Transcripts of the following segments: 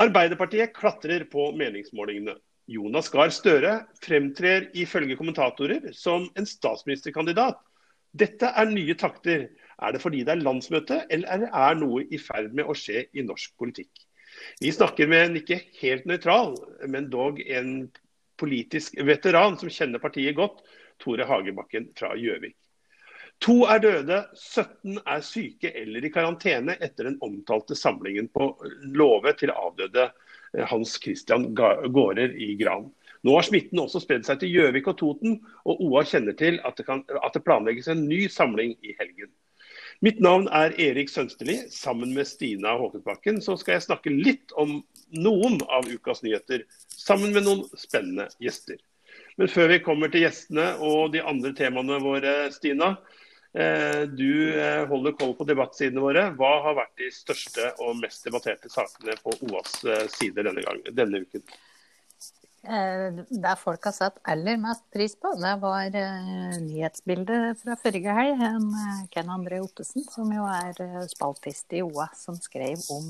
Arbeiderpartiet klatrer på meningsmålingene. Jonas Gahr Støre fremtrer ifølge kommentatorer som en statsministerkandidat. Dette er nye takter. Er det fordi det er landsmøte, eller er noe i ferd med å skje i norsk politikk? Vi snakker med en ikke helt nøytral, men dog en politisk veteran som kjenner partiet godt, Tore Hagebakken fra Gjøvik. To er døde, 17 er syke eller i karantene etter den omtalte samlingen på låve til avdøde eh, Hans Christian Gaarder i Gran. Nå har smitten også spredd seg til Gjøvik og Toten, og OA kjenner til at det, kan, at det planlegges en ny samling i helgen. Mitt navn er Erik Sønsteli. Sammen med Stina Håkensbakken så skal jeg snakke litt om noen av ukas nyheter, sammen med noen spennende gjester. Men før vi kommer til gjestene og de andre temaene våre, Stina, du eh, holder koll på debattsidene våre. Hva har vært de største og mest debatterte sakene på OAs side denne, gang, denne uken? Det folk har satt aller mest pris på, det var nyhetsbildet fra forrige helg. Ken André Ottesen, som jo er spaltist i OA, som skrev om,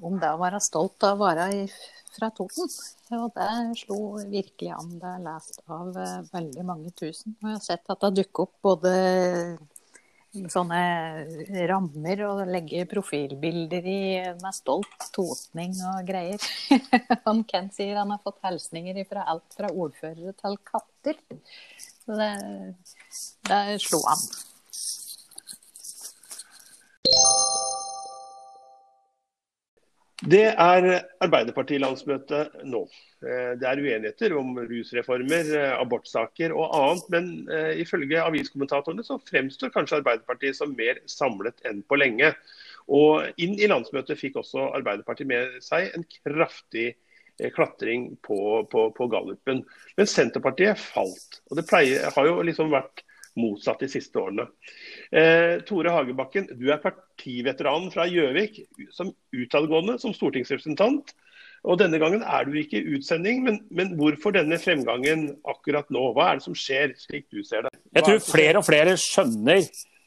om det å være stolt av å være fra Toten. Og det slo virkelig an. Det er lest av uh, veldig mange tusen. Og jeg har sett at det dukket opp både sånne rammer og legge profilbilder i med stolt totning og greier. han Ken sier han har fått hilsninger fra alt fra ordførere til katter. Så det, det slo an. Det er Arbeiderparti-landsmøte nå. Eh, det er uenigheter om rusreformer, eh, abortsaker og annet. Men uh, ifølge aviskommentatorene så fremstår kanskje Arbeiderpartiet som mer samlet enn på lenge. Og inn i landsmøtet fikk også Arbeiderpartiet med seg en kraftig klatring på, på, på gallupen. Men Senterpartiet falt. Og det pleier, har jo liksom vært motsatt de siste årene. Eh, Tore Hagebakken, du er partiveteranen fra Gjøvik, som utadgående som stortingsrepresentant. Og Denne gangen er du ikke i utsending, men, men, hvorfor denne fremgangen akkurat nå? Hva er det som skjer, slik du ser det? Hva Jeg tror flere og flere skjønner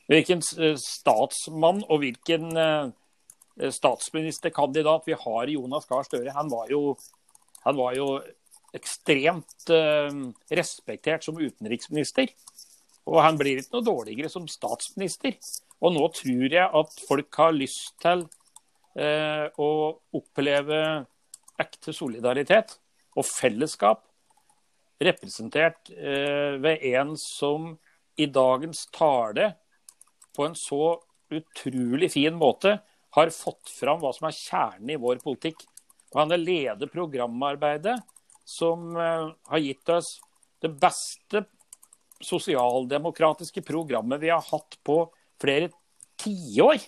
hvilken eh, statsmann og hvilken uh, statsministerkandidat vi har i Jonas Gahr Støre. Han var jo, han var jo ekstremt uh, respektert som utenriksminister. Og han blir ikke noe dårligere som statsminister. Og nå tror jeg at folk har lyst til eh, å oppleve ekte solidaritet og fellesskap representert eh, ved en som i dagens tale på en så utrolig fin måte har fått fram hva som er kjernen i vår politikk. Og han leder programarbeidet som eh, har gitt oss det beste sosialdemokratiske programmet vi har hatt på flere tiår.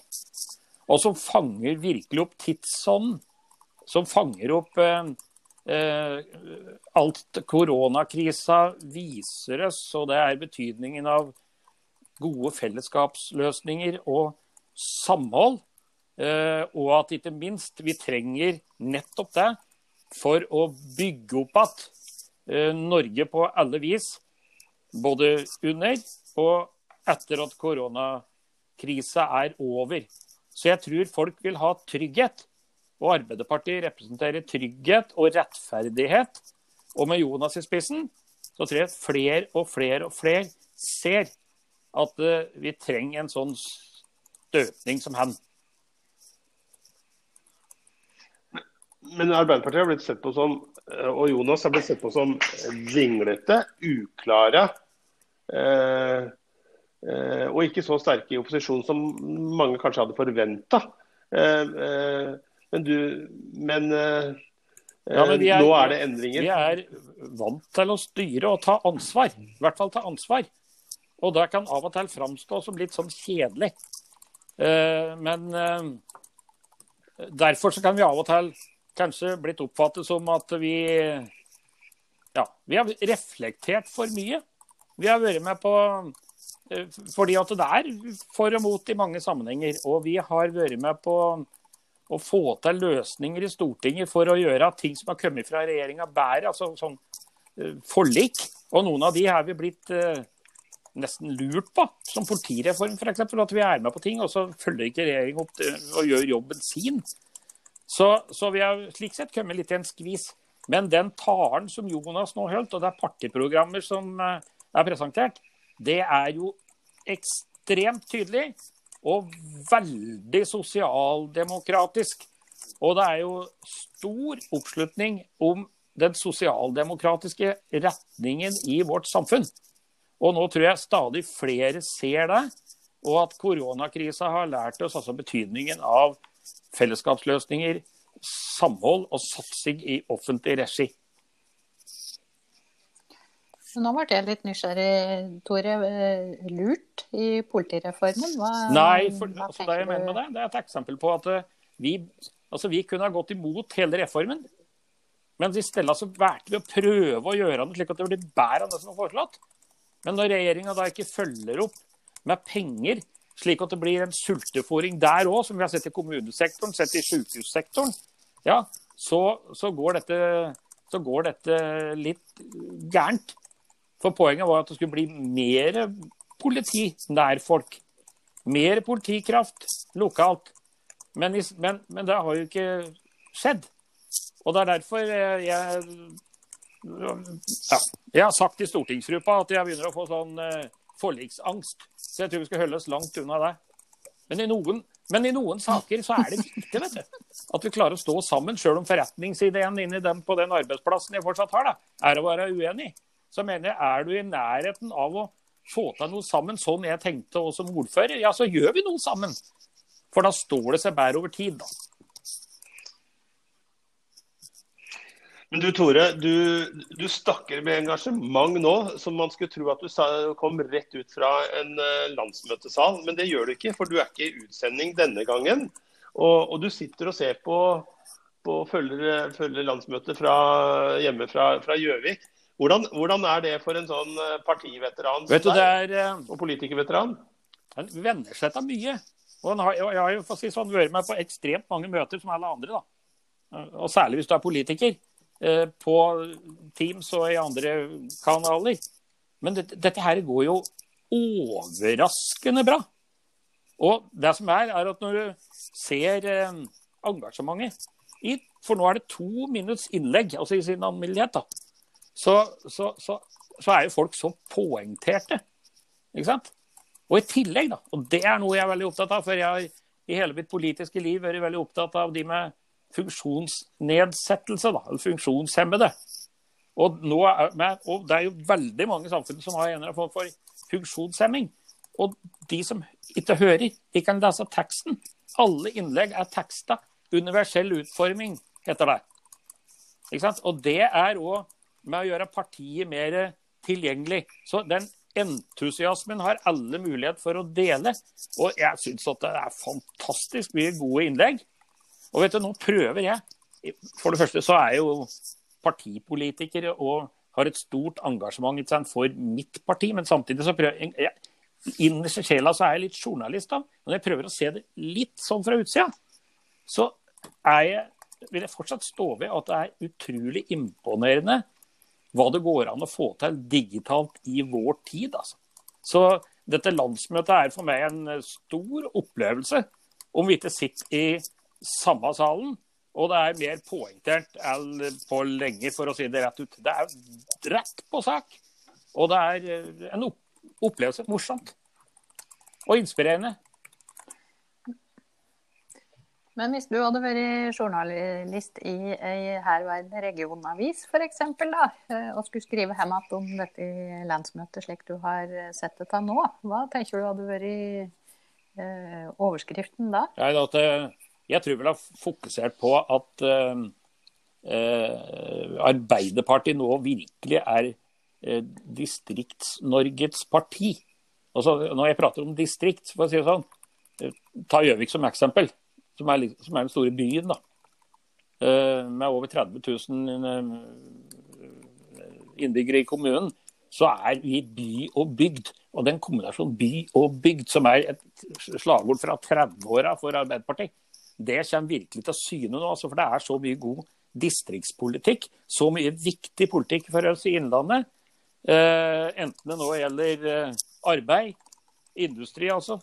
Og som fanger virkelig opp tidsånden. Som fanger opp eh, eh, alt koronakrisa viser oss, og det er betydningen av gode fellesskapsløsninger og samhold. Eh, og at ikke minst vi trenger nettopp det for å bygge opp igjen eh, Norge på alle vis både under og etter at koronakrisa er over. Så jeg tror folk vil ha trygghet. Og Arbeiderpartiet representerer trygghet og rettferdighet. Og med Jonas i spissen så tror jeg flere og flere og flere ser at uh, vi trenger en sånn støpning som han. Men Arbeiderpartiet har blitt sett på som, eh, og Jonas har blitt sett på som vinglete, uklare Eh, eh, og ikke så sterke i opposisjon som mange kanskje hadde forventa. Eh, men du Men, ja, men er, nå er det endringer. Vi er vant til å styre og ta ansvar. I hvert fall ta ansvar. Og det kan av og til framstå som litt sånn kjedelig. Men derfor så kan vi av og til kanskje blitt oppfattet som at vi ja, vi har reflektert for mye. Vi har vært med på eh, fordi at det er for og mot i mange sammenhenger. Og vi har vært med på å få til løsninger i Stortinget for å gjøre ting som har kommet fra regjeringa bedre. Altså sånn uh, forlik. Og noen av de har vi blitt uh, nesten lurt på, som politireform f.eks. At vi er med på ting, og så følger ikke regjeringa opp og gjør jobben sin. Så, så vi har slik sett kommet litt i en skvis. Men den talen som Jonas nå holdt, og det er partiprogrammer som eh, er presentert, det er jo ekstremt tydelig og veldig sosialdemokratisk. Og det er jo stor oppslutning om den sosialdemokratiske retningen i vårt samfunn. Og nå tror jeg stadig flere ser det, og at koronakrisa har lært oss altså betydningen av fellesskapsløsninger, samhold og satsing i offentlig regi. Nå ble jeg litt nysgjerrig, Tore. Eh, lurt i politireformen? Hva, Nei, for, altså det jeg mener med det, det er et eksempel på at eh, vi, altså vi kunne ha gått imot hele reformen. Men i stedet så valgte vi å prøve å gjøre det slik at det blir bedre enn det som var foreslått. Men når regjeringa da ikke følger opp med penger slik at det blir en sultefòring der òg, som vi har sett i kommunesektoren, sett i sykehussektoren, ja, så, så, går dette, så, går dette, litt gærent. For poenget var at det skulle bli mer politi nær folk. Mer politikraft lokalt. Men, men, men det har jo ikke skjedd. Og det er derfor jeg, ja, jeg har sagt i stortingsgruppa at jeg begynner å få sånn eh, forliksangst. Så jeg tror vi skal holde oss langt unna det. Men i noen, men i noen saker så er det viktig vet du, at vi klarer å stå sammen, sjøl om forretningsideen inni den, på den arbeidsplassen jeg fortsatt har, da, er å være uenig. Så mener jeg, er du i nærheten av å få til noe sammen, sånn jeg tenkte også som ordfører, ja, så gjør vi noe sammen. For da står det seg bedre over tid, da. Men du Tore, du, du, snakker med engasjement nå, som man skulle tro at du sa, kom rett ut fra en uh, landsmøtesal. Men det gjør du ikke, for du er ikke i utsending denne gangen. Og, og du sitter og ser på, på følger, følger landsmøtet fra, hjemme fra Gjøvik. Hvordan, hvordan, er det for en sånn eh, partiveteran Vet du, det er, uh, og politikerveteran? Han venner seg til mye. Og han har, jeg har jo for å si sånn, vært med på ekstremt mange møter som alle andre. da. Og særlig hvis du er politiker. Eh, på Teams og i andre kanaler. Men dette, dette her går jo overraskende bra. Og det som er, er at når du ser eh, engasjementet i For nå er det to minutts innlegg, altså i sin alminnelighet, da. Så, så, så, så, er jo folk så poengterte. Ikke sant? Og i tillegg, da, og det er noe jeg er veldig opptatt av, for jeg har i hele mitt politiske liv vært veldig opptatt av de med funksjonsnedsettelse, da, eller funksjonshemmede. Og, er, og, det er jo veldig mange samfunn som har en eller annen form for funksjonshemming. Og de som ikke hører, de kan lese teksten. Alle innlegg er teksta. Universell utforming heter det. Og det er òg med å gjøre partiet mer tilgjengelig. Så den entusiasmen har alle mulighet for å dele. Og jeg syns at det er fantastisk mye gode innlegg. Og vet du, nå prøver jeg For det første så er jeg jo partipolitiker og har et stort engasjement for mitt parti, men samtidig så prøver jeg Innerst i sjela så er jeg litt journalist, da. Når jeg prøver å se det litt sånn fra utsida, så er jeg, vil jeg fortsatt stå ved at det er utrolig imponerende hva det går an å få til digitalt i vår tid. Altså. Så dette landsmøtet er for meg en stor opplevelse. Om vi ikke sitter i samme salen. Og det er mer poengtert enn på lenge, for å si det rett ut. Det er rett på sak. Og det er eh, en opplevelse. Morsomt. Og inspirerende. Men hvis du hadde vært journalist i ei herværende regionavis f.eks., eh, og skulle skrive hjem igjen om dette landsmøtet slik du har sett det til nå, hva tenker du hadde vært eh, overskriften da? At jeg tror vel jeg har fokusert på at uh, Arbeiderpartiet nå virkelig er uh, Distrikts-Norges parti. Altså, når jeg prater om distrikt, for å si det sånn, ta Gjøvik som eksempel, som er, som er, den store byen. da. Med over 30 000 innbyggere i kommunen, så er vi by og bygd. Og den kombinasjonen by og bygd, som er et slagord fra 30-åra for Arbeiderpartiet, det kommer virkelig til syne nå. Altså, for det er så mye god distriktspolitikk. Så mye viktig politikk for oss i Innlandet. Eh, enten det nå gjelder eh, arbeid, industri altså,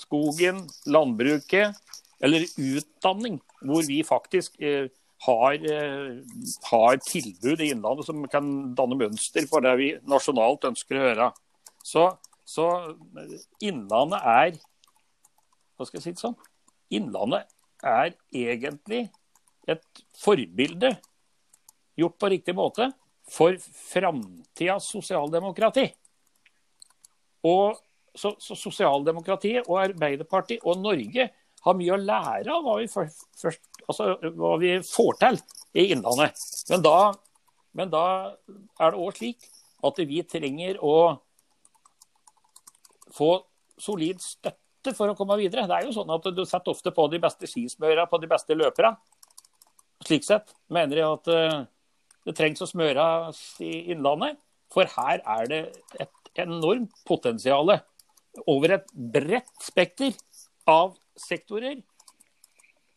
skogen, landbruket, eller utdanning, hvor vi faktisk eh, har, eh, har, tilbud i Innlandet som kan danne mønster for det vi nasjonalt ønsker å gjøre. Så, så Innlandet er Hva skal jeg si det sånn? Innlandet er egentlig et forbilde gjort på riktig måte for framtidas sosialdemokrati. Og så, så Sosialdemokratiet og Arbeiderpartiet og Norge har mye å lære av hva vi, først, altså, hva vi får til i Innlandet. Men da, men da er det òg slik at vi trenger å få solid støtte for å komme videre. Det er jo sånn at Du setter ofte på de beste skismørene på de beste løperne. Slik sett mener jeg at uh, det trengs å smøres i Innlandet. For her er det et enormt potensial over et bredt spekter av sektorer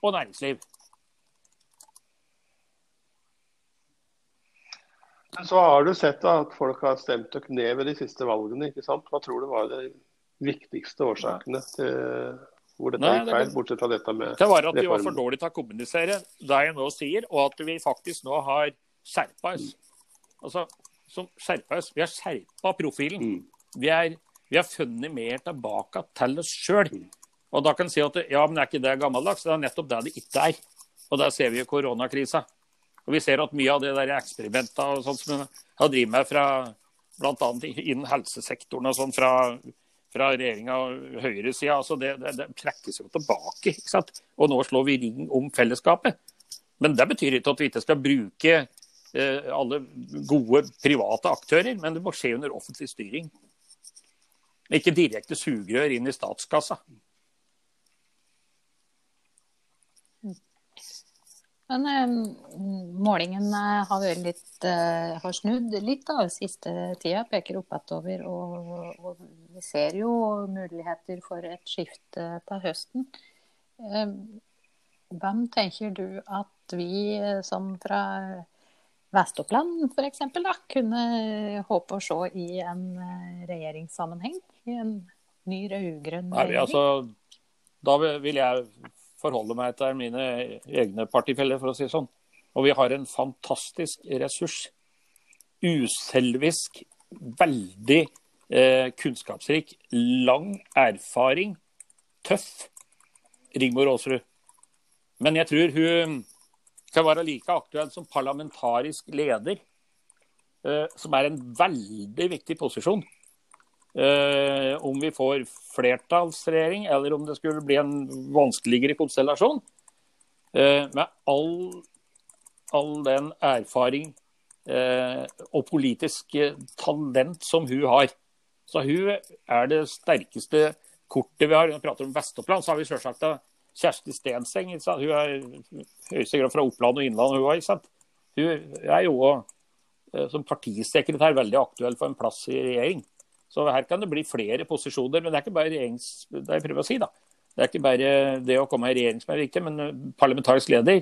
og næringsliv. Så har du sett at folk har stemt og ned ved de siste valgene. ikke sant? Hva tror du var de viktigste årsakene til hvor dette gikk feil, bortsett fra dette med reformen? Det var at vi var for dårlige til å kommunisere det jeg nå sier, og at vi faktisk nå har skjerpa oss. Altså, som skjerpa oss. Vi har skjerpa profilen. Mm. Vi, er, vi, har funnet mer tilbake til oss sjøl. Mm. Og da kan en si at ja, men er ikke det gammeldags? Det er nettopp det det ikke er. Og der ser vi jo koronakrisa. Og vi ser at mye av det der eksperimenta og sånt som har drevet med fra bl.a. innen helsesektoren og sånn fra, fra regjeringa og høyresida, altså det, det, det, trekkes jo tilbake. ikke sant? Og nå slår vi ring om fellesskapet. Men det betyr ikke at vi ikke skal bruke eh, alle gode private aktører, men det må skje under offentlig styring. Ikke direkte sugerør inn i statskassa. Men eh, målingen eh, har, litt, eh, har, snudd litt da, siste tida, peker oppover. Og, og vi ser jo muligheter for et skifte til høsten. Hvem tenker du at vi som fra Vest-Oppland f.eks. kunne håpe å se i en regjeringssammenheng? I en ny rød-grønn regjering? Altså, da vil jeg forholde meg til mine egne partifeller, for å si det sånn. Og vi har en fantastisk ressurs. Uselvisk, veldig eh, kunnskapsrik, lang erfaring, tøff Rigmor Aasrud. Men jeg tror hun skal være like aktuell som parlamentarisk leder, eh, som er en veldig viktig posisjon. Uh, om vi får flertallsregjering, eller om det skulle bli en vanskeligere konstellasjon. Uh, med all, all, den erfaring uh, og politisk talent som hun har. Så hun er det sterkeste kortet vi har. Når vi prater om Vest-Oppland, så har vi selvsagt Kjersti Stenseng. Hun er høyeste grad fra Oppland og Innland. Hun, òg. hun er jo som partisekretær veldig aktuell for en plass i regjering. Så her kan det bli flere posisjoner. Men det er ikke bare regjerings... Det jeg å si, da. Det er ikke bare det å komme i regjering som er viktig, men eh, parlamentarisk leder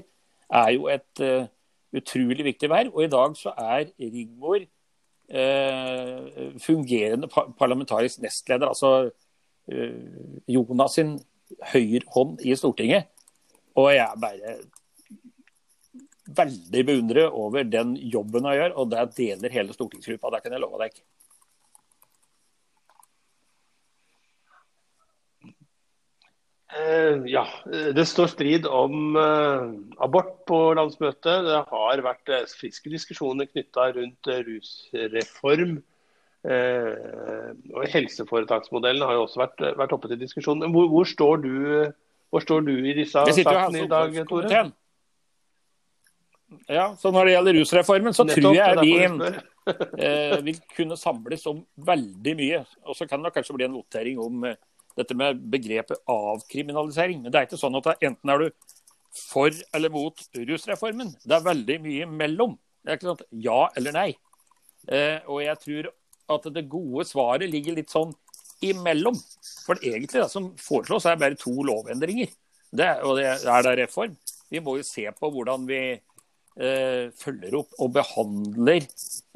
er jo et uh, utrolig viktig verv. Og i dag så er Rigmor uh, fungerende parlamentarisk nestleder. Altså uh, Jonas sin høyrehånd i Stortinget. Og jeg er bare veldig beundret over den jobben hun gjør, og det deler hele stortingsgruppa. Det kan jeg love deg. Eh, ja, det står strid om uh, abort på landsmøtet. Det har vært uh, friske diskusjoner knytta rundt rusreform. og Helseforetaksmodellen har jo også vært, vært oppe til diskusjon. Hvor, hvor, står du, hvor, står du, i disse sakene i dag, Tore? Ja, så Når det gjelder rusreformen, så Nettopp, tror jeg vi vil kunne samles om veldig mye. Og så kan det kanskje bli en votering om dette med begrepet avkriminalisering. Men det er ikke sånn at enten er du for eller mot rusreformen. Det er veldig mye mellom. Det er ikke sånn at ja eller nei. Eh, og jeg tror at det gode svaret ligger litt sånn imellom. For egentlig det som foreslås, er bare to lovendringer. Det, og det er da reform. Vi må jo se på hvordan vi eh, følger opp og behandler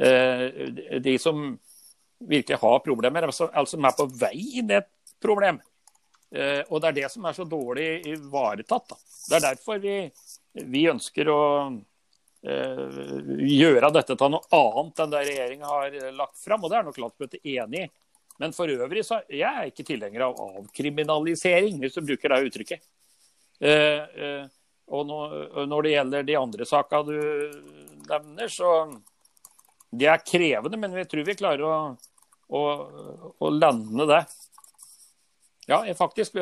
eh, de som virkelig har problemer, altså, altså er på vei inn i et problem. Eh, og det er det som er så dårlig ivaretatt. Det er derfor vi, vi ønsker å eh, gjøre dette til noe annet enn det regjeringa har lagt fram. Og det er nok landsmøtet enig i. Men for øvrig så jeg er jeg ikke tilhenger av avkriminalisering, hvis du bruker det uttrykket. Eh, og når, det gjelder de andre saka du nevner, så Det er krevende, men vi tror vi klarer å, å, å lande det. Ja, faktisk.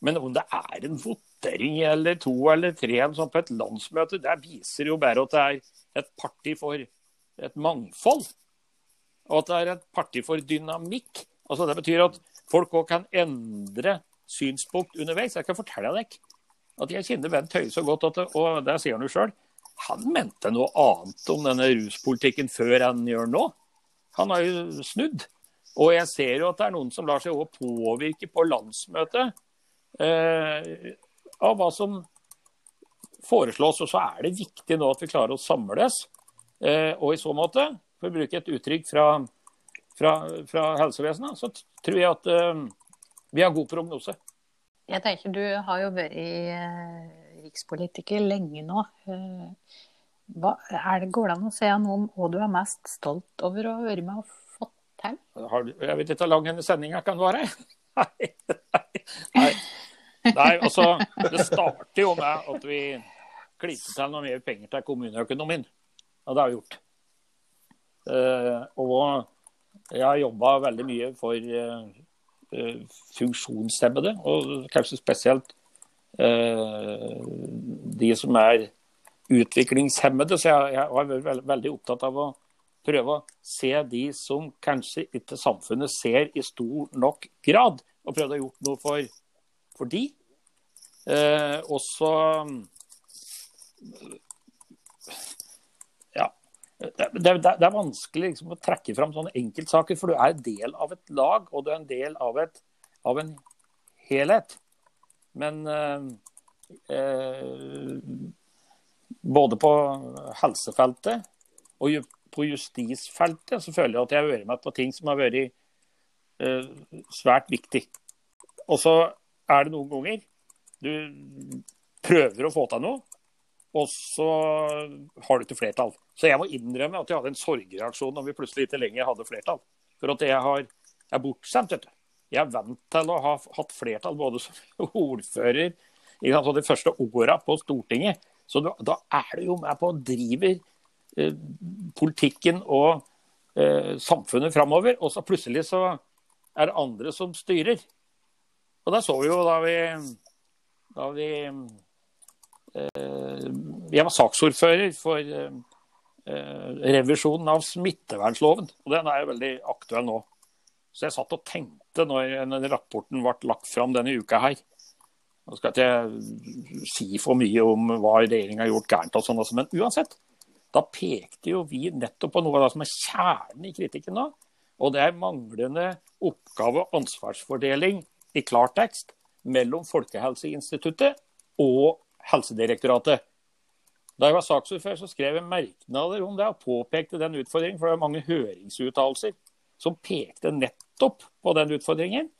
Men om det er en votering eller to eller tre sånn på et landsmøte, det viser jo bare at det er et parti for et mangfold. Og at det er et parti for dynamikk. Altså Det betyr at folk òg kan endre synspunkt underveis. Jeg kan fortelle deg at jeg kjenner Bent Høie så godt, at og det sier han jo sjøl. Han mente noe annet om denne ruspolitikken før han gjør nå. Han har jo snudd. Og jeg ser jo at det er noen som lar seg påvirke på landsmøtet eh, av hva som foreslås. Og så er det viktig nå at vi klarer å samles. Eh, og i så måte, for å bruke et uttrykk fra, fra, fra helsevesenet, så tror jeg at eh, vi har god prognose. Jeg tenker Du har jo vært eh, rikspolitiker lenge nå. Eh, hva, det Går det an å si noe om hva du er mest stolt over å ha vært med og Hæ? Jeg vet ikke hvor lang denne sendinga kan være. Nei, nei, nei. altså, det starter jo med at vi klipper til noe mer penger til kommuneøkonomien. Og det har vi gjort. Uh, og jeg har jobba veldig mye for uh, funksjonshemmede, og kanskje spesielt de som er utviklingshemmede. Så jeg, var veldig, veldig opptatt av å prøve å se de som kanskje ikke samfunnet ser i stor nok grad, og prøvde å gjort noe for, for de. Eh, og så Ja. Det, det, det, er vanskelig liksom, å trekke fram sånne enkeltsaker, for du er del av et lag, og du er en del av, et, av en helhet. Men eh, eh, både på helsefeltet og på justisfeltet så føler jeg at jeg har vært med på ting som har vært uh, svært viktig. Og så er det noen ganger du prøver å få til noe, og så har du ikke flertall. Så jeg må innrømme at jeg hadde en sorgreaksjon når vi plutselig ikke lenger hadde flertall. For at jeg har, er bortskjemt. vet du. Jeg er vant til å ha hatt flertall både som ordfører i de første åra på Stortinget. Så da, da er du jo med på å drive politikken og eh, samfunnet framover. Og så plutselig så er det andre som styrer. Og det så vi jo da vi, da vi eh, Jeg var saksordfører for eh, revisjonen av smittevernloven. Og den er jo veldig aktuell nå. Så jeg satt og tenkte når rapporten ble lagt fram denne uka her. Nå skal ikke jeg si for mye om hva regjeringa har gjort gærent, og sånn, men uansett da pekte jo vi nettopp på noe av det som er kjernen i kritikken nå. Og det er manglende oppgave- og ansvarsfordeling i klartekst mellom Folkehelseinstituttet og Helsedirektoratet. Da jeg var saksordfører, så skrev jeg merknader om det og påpekte den utfordringen. For det er mange høringsuttalelser som pekte nettopp på den utfordringen.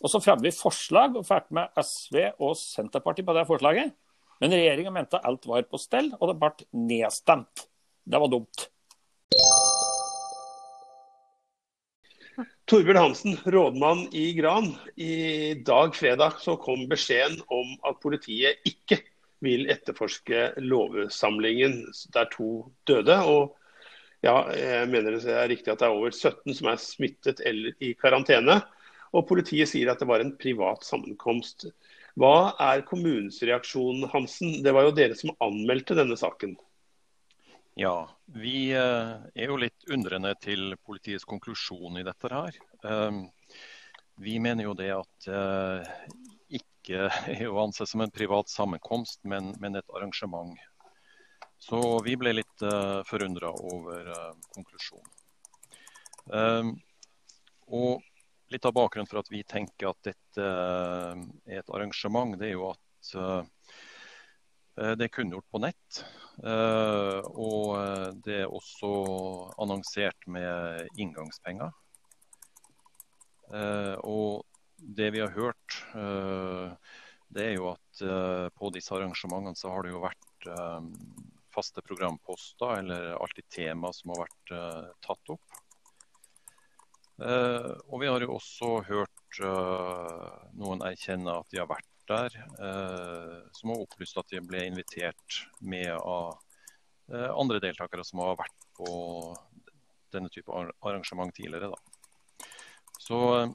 Og så fremmet vi forslag og fikk med SV og Senterpartiet på det forslaget. Men regjeringa mente alt var på stell, og det ble nedstemt. Det var dumt. Torbjørn Hansen, rådmann i Gran. I dag fredag så kom beskjeden om at politiet ikke vil etterforske lovsamlingen der to døde. Og ja, jeg mener det er riktig at det er over 17 som er smittet eller i karantene. Og politiet sier at det var en privat sammenkomst. Hva er kommunens reaksjon, Hansen? Det var jo dere som anmeldte denne saken. Ja, vi eh, er jo litt undrende til politiets konklusjon i dette her. Ehm, vi mener jo det at eh, ikke er å anse som en privat sammenkomst, men, et arrangement. Så vi ble litt uh, eh, forundra over konklusjonen. Og litt av bakgrunnen for at vi tenker at dette er et arrangement, det er jo at det er kunngjort på nett. Eh, og eh, det er også annonsert med inngangspenger. Eh, og det vi har hørt det er jo at på disse arrangementene så har det jo vært faste programposter eller alltid tema som har vært tatt opp. Og vi har jo også hørt noen erkjenne at de har vært der, som har opplyst at de ble invitert med av andre deltakere som har vært på denne type arrangement tidligere. Da. Så eh,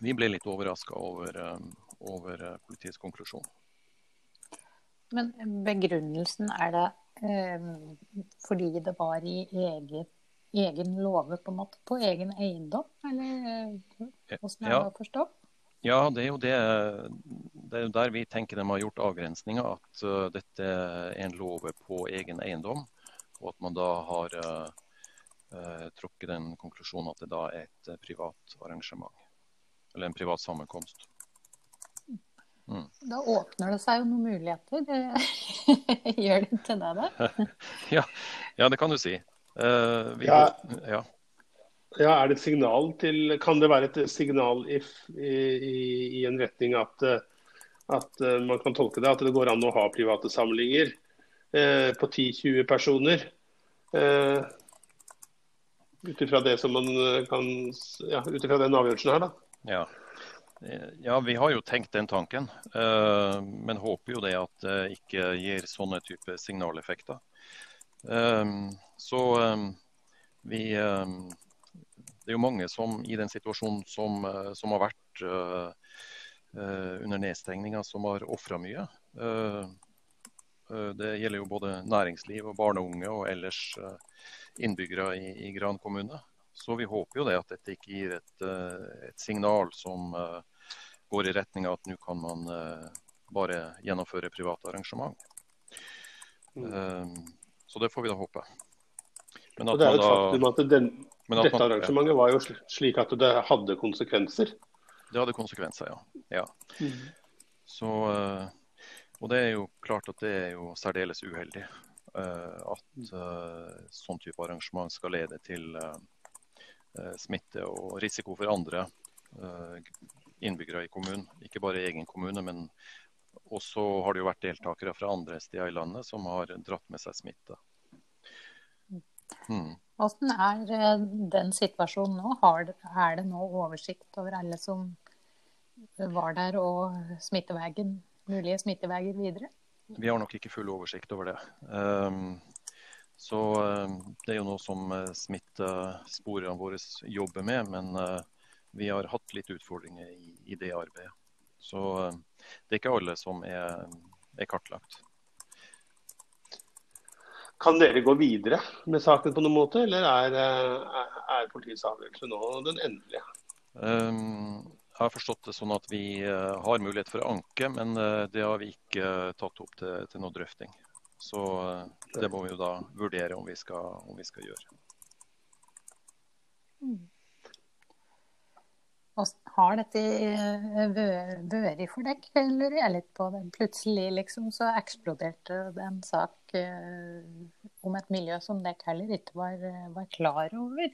vi ble litt overraska over, eh, over, eh, politiets konklusjon. Men begrunnelsen er det eh, fordi det var i eget, egen låve, på en måte? På egen eiendom? Eller hvordan er det å forstå? Ja, det er jo det, det er der vi tenker de har gjort avgrensninga. At uh, dette er en låve på egen eiendom. Og at man da har uh, uh, trukket den konklusjonen at det da er et eh, privat arrangement. Eller en privat sammenkomst. Mm. Da åpner det seg jo noen muligheter. Gjør det til deg det? ja, ja, det kan du si. Uh, vi, ja. ja. Ja, er det et signal til, Kan det være et signal i, i, i en retning at, at, man kan tolke det, at det går an å ha private samlinger eh, på 10-20 personer? Eh, ut ifra det som man eh, kan ja, ut ifra den avgjørelsen her, da. Ja. Eh, ja, vi har jo tenkt den tanken, men håper jo det at det ikke gir sånne type signaleffekter. Så vi Det er jo mange som i den situasjonen som, uh, som har vært uh, under nedstengninga, som har ofra mye. det gjelder jo både næringsliv og barn og unge og ellers innbyggere i, i Gran kommune. Så vi håper jo det at dette ikke gir et, eh, et signal som går i retning av at nå kan man bare gjennomføre private arrangement. Mm. Så det får vi da håpe. Men det er jo et faktum at, den, dette arrangementet var jo slik at det hadde konsekvenser. Det hadde konsekvenser, ja. ja. Mm. Så, uh, og det er jo klart at det er jo særdeles uheldig. Eh, at eh, sånn type arrangement skal lede til eh, smitte og risiko for andre innbyggere i kommunen. Ikke bare i egen kommune, men også har det jo vært deltakere fra andre steder i landet som har dratt med seg smitte. Hmm. Hvordan er den situasjonen nå? er det nå oversikt over alle som var der og smittevegen, mulige smitteveier videre? Vi har nok ikke full oversikt over det. Um, så um, Det er jo noe som uh, smittesporene våre jobber med, men vi har hatt litt utfordringer i, i det arbeidet. Så det er ikke alle som er, er, kartlagt. Kan dere gå videre med saken på noen måte, eller er, er, er politiets avgjørelse nå den endelige? Um, jeg har forstått det sånn at vi eh, har mulighet for å anke, men eh, det har vi ikke eh, tatt opp til, til noe drøfting. Så det må vi jo da vurdere om vi skal, om vi skal gjøre. Mm. Har dette vært for deg, eller er litt på det? Plutselig liksom så eksploderte det en sak om et miljø som dere heller ikke var, var klar over.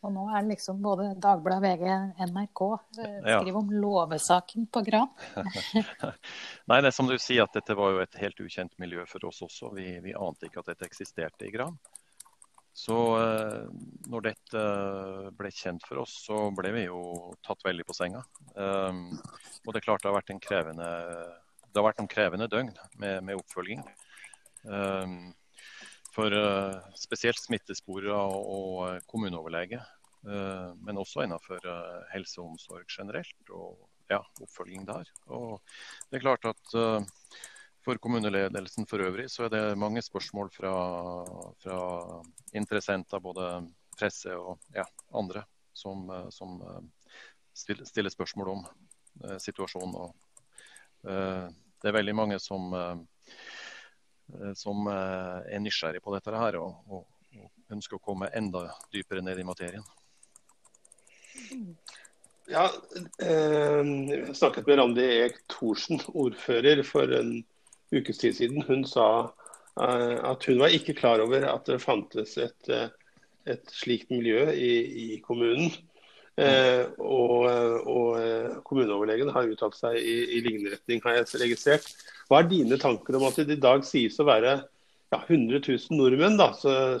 Og nå er det liksom både Dagbladet, VG, NRK eh, skriver ja. om låvesaken på Gran. Nei, det er som du sier at dette var jo et helt ukjent miljø for oss også. Vi, vi ante ikke at dette eksisterte i Gran. Så eh, når dette ble kjent for oss, så ble vi jo tatt veldig på senga. Um, og det er klart det har vært en krevende, det har vært noen krevende døgn med, med oppfølging. For spesielt smittesporere og, kommuneoverlege. Men også innenfor helse og omsorg generelt, og ja, oppfølging der. Og det er klart at for kommuneledelsen for øvrig så er det mange spørsmål fra, fra interessenter, både presse og ja, andre, som, som stiller spørsmål om situasjonen. Og, det er veldig mange som Eh, som eh, er nysgjerrig på dette her og, og, ønsker å komme enda dypere ned i materien. Ja, eh, jeg snakket med Randi Eek Thorsen, ordfører, for en ukes tid siden. Hun sa eh, at hun var ikke klar over at det fantes et, et slikt miljø i, i kommunen. Eh, og, og kommuneoverlegen har uttalt seg i, i lignende retning, har jeg registrert. Hva er dine tanker om at det i dag sies å være ja, 100 000 nordmenn da,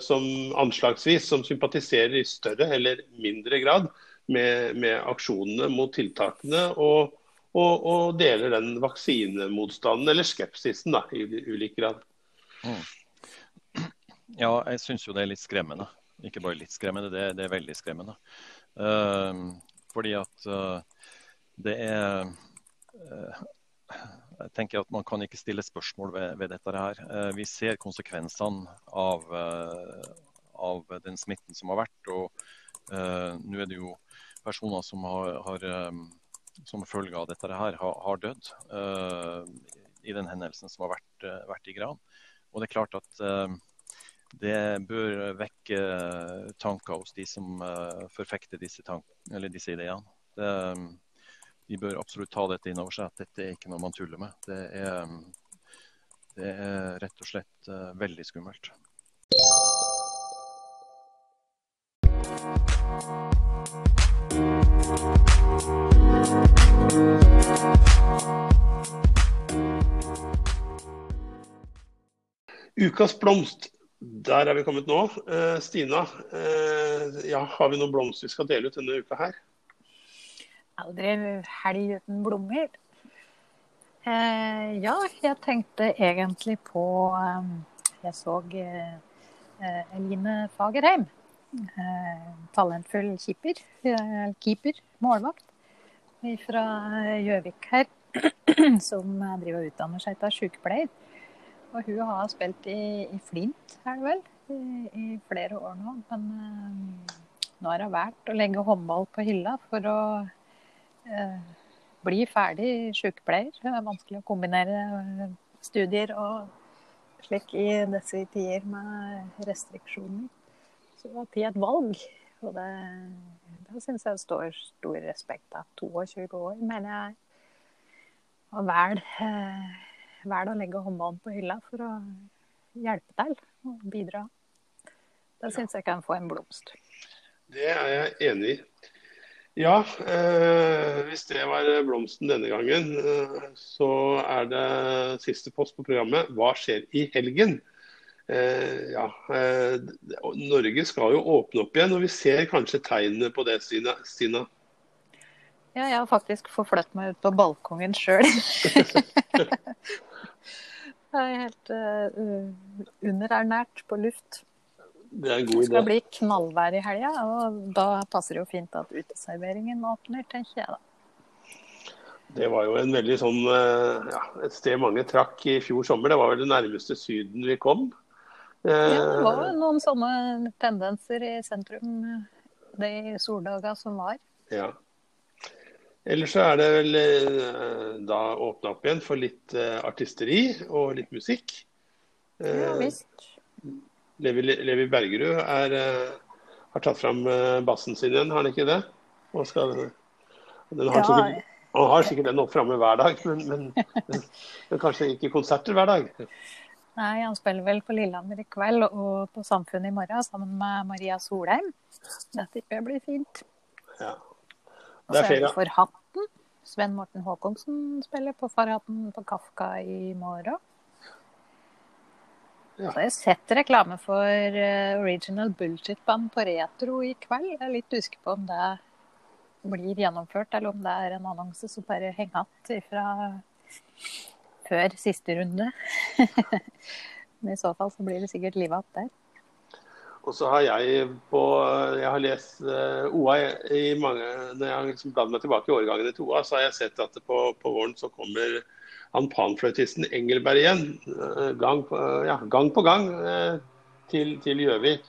som anslagsvis som sympatiserer i større eller mindre grad med, med aksjonene mot tiltakene, og, og, og, deler den vaksinemotstanden eller skepsisen da, i ulik grad. Mm. Ja, jeg syns jo det er litt skremmende. Ikke bare litt skremmende, det, det er veldig skremmende. Uh, fordi at uh, det er uh, jeg tenker at Man kan ikke stille spørsmål ved, ved dette. her. Uh, vi ser konsekvensene av, av, den smitten som har vært. og Nå er det jo personer som har, har som følge av dette her har, har dødd i den hendelsen som har vært, vært, i Gran. Og det er klart at det bør vekke tanker hos de som forfekter disse, disse ideene. Det, de bør absolutt ta dette inn over seg, at dette er ikke noe man tuller med. Det er, det er rett og slett veldig skummelt. Ukas blomst der er vi kommet nå. Eh, Stina, eh, ja, har vi noen blomster vi skal dele ut denne uka her? Aldri helg uten blomster. Eh, ja, jeg tenkte egentlig på Jeg så Eline Fagerheim. Eh, talentfull keeper. keeper, målvakt. Fra Gjøvik her. Som driver og utdanner seg til sykepleier. Og hun har spilt i, i Flint, er det vel, i, i, flere år nå. Men øh, nå har hun valgt å legge håndball på hylla for å øh, bli ferdig sykepleier. Det er vanskelig å kombinere studier og slik i disse tider med restriksjoner. Tid et valg. Og det, det syns jeg står stor respekt av. 22 år, mener jeg. Og vel velger å legge håndballen på hylla for å hjelpe til og bidra. Da syns jeg kan få en blomst. Det er jeg enig i. Ja, eh, hvis det var blomsten denne gangen, eh, så er det siste post på programmet. Hva skjer i helgen? Eh, ja, eh, Norge skal jo åpne opp igjen, og vi ser kanskje tegnene på det, Stina. Ja, jeg har faktisk forflyttet meg ut på balkongen sjøl. Jeg er helt uh, underernært på luft. Det er en god idé. Det skal bli knallvær i helga, og da passer det jo fint at uteserveringen åpner, tenker jeg da. Det var jo en veldig sånn, eh, ja, et sted mange trakk i fjor sommer. Det var vel det nærmeste Syden vi kom. Ja, det var eh, noen sånne tendenser i sentrum de soldaga som var. Ja. Ellers så er det vel eh, da åpna opp igjen for litt eh, artisteri og litt musikk. Ja eh, visst. Levi, Levi Bergerud er, har tatt fram bassen sin igjen, har han ikke det? Skal, har ja. sikkert, han har sikkert den opp framme hver dag, men, men, men, kanskje ikke konserter hver dag? Nei, han spiller vel på Lillehammer i kveld og på Samfunnet i morgen sammen med Maria Solheim. Det tipper jeg blir fint. Ja. Og så er det for Hatten. Sven Morten Håkonsen spiller på Farhatten på Kafka i morgen. Ja. Så jeg har sett reklame for uh, Original Bullshit-band på Retro i kveld. Jeg er litt usikker på om det blir gjennomført, eller om det er en annonse som bare henger igjen fra før siste runde. Men i så fall så blir det sikkert livet opp der. Og så har jeg på Jeg har lest uh, OA i mange Når jeg har liksom bladd meg tilbake i årgangene til OA, så har jeg sett at på, på våren så kommer han panfløytisten Engelberg igjen. Uh, gang, på, uh, ja, gang, på, gang til Gjøvik.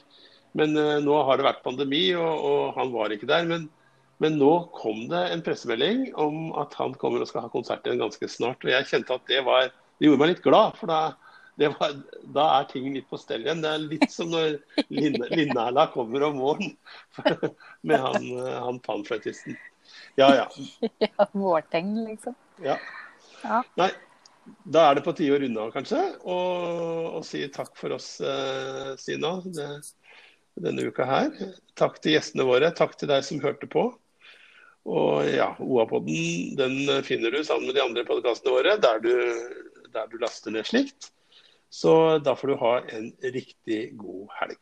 Men nå har det vært pandemi, og, og han var ikke der. Men, men, nå kom det en pressemelding om at han kommer og skal ha konsert igjen ganske snart. Og jeg kjente at det var Det gjorde meg litt glad. for da var, da er ting litt på stell igjen. Det er litt som når Linnæla kommer om morgenen med han, han panfløytisten. Ja, ja. Ja, Vårtegn, liksom. Ja. ja. Nei, da er det på tide å runde av, kanskje, og, og si takk for oss, Sina, Stina, det, denne uka her. Takk til gjestene våre. Takk til deg som hørte på. Og ja, OA-podden mm. den finner du sammen med de andre podkastene våre der du, der du laster ned slikt. Så da får du ha en riktig god helg.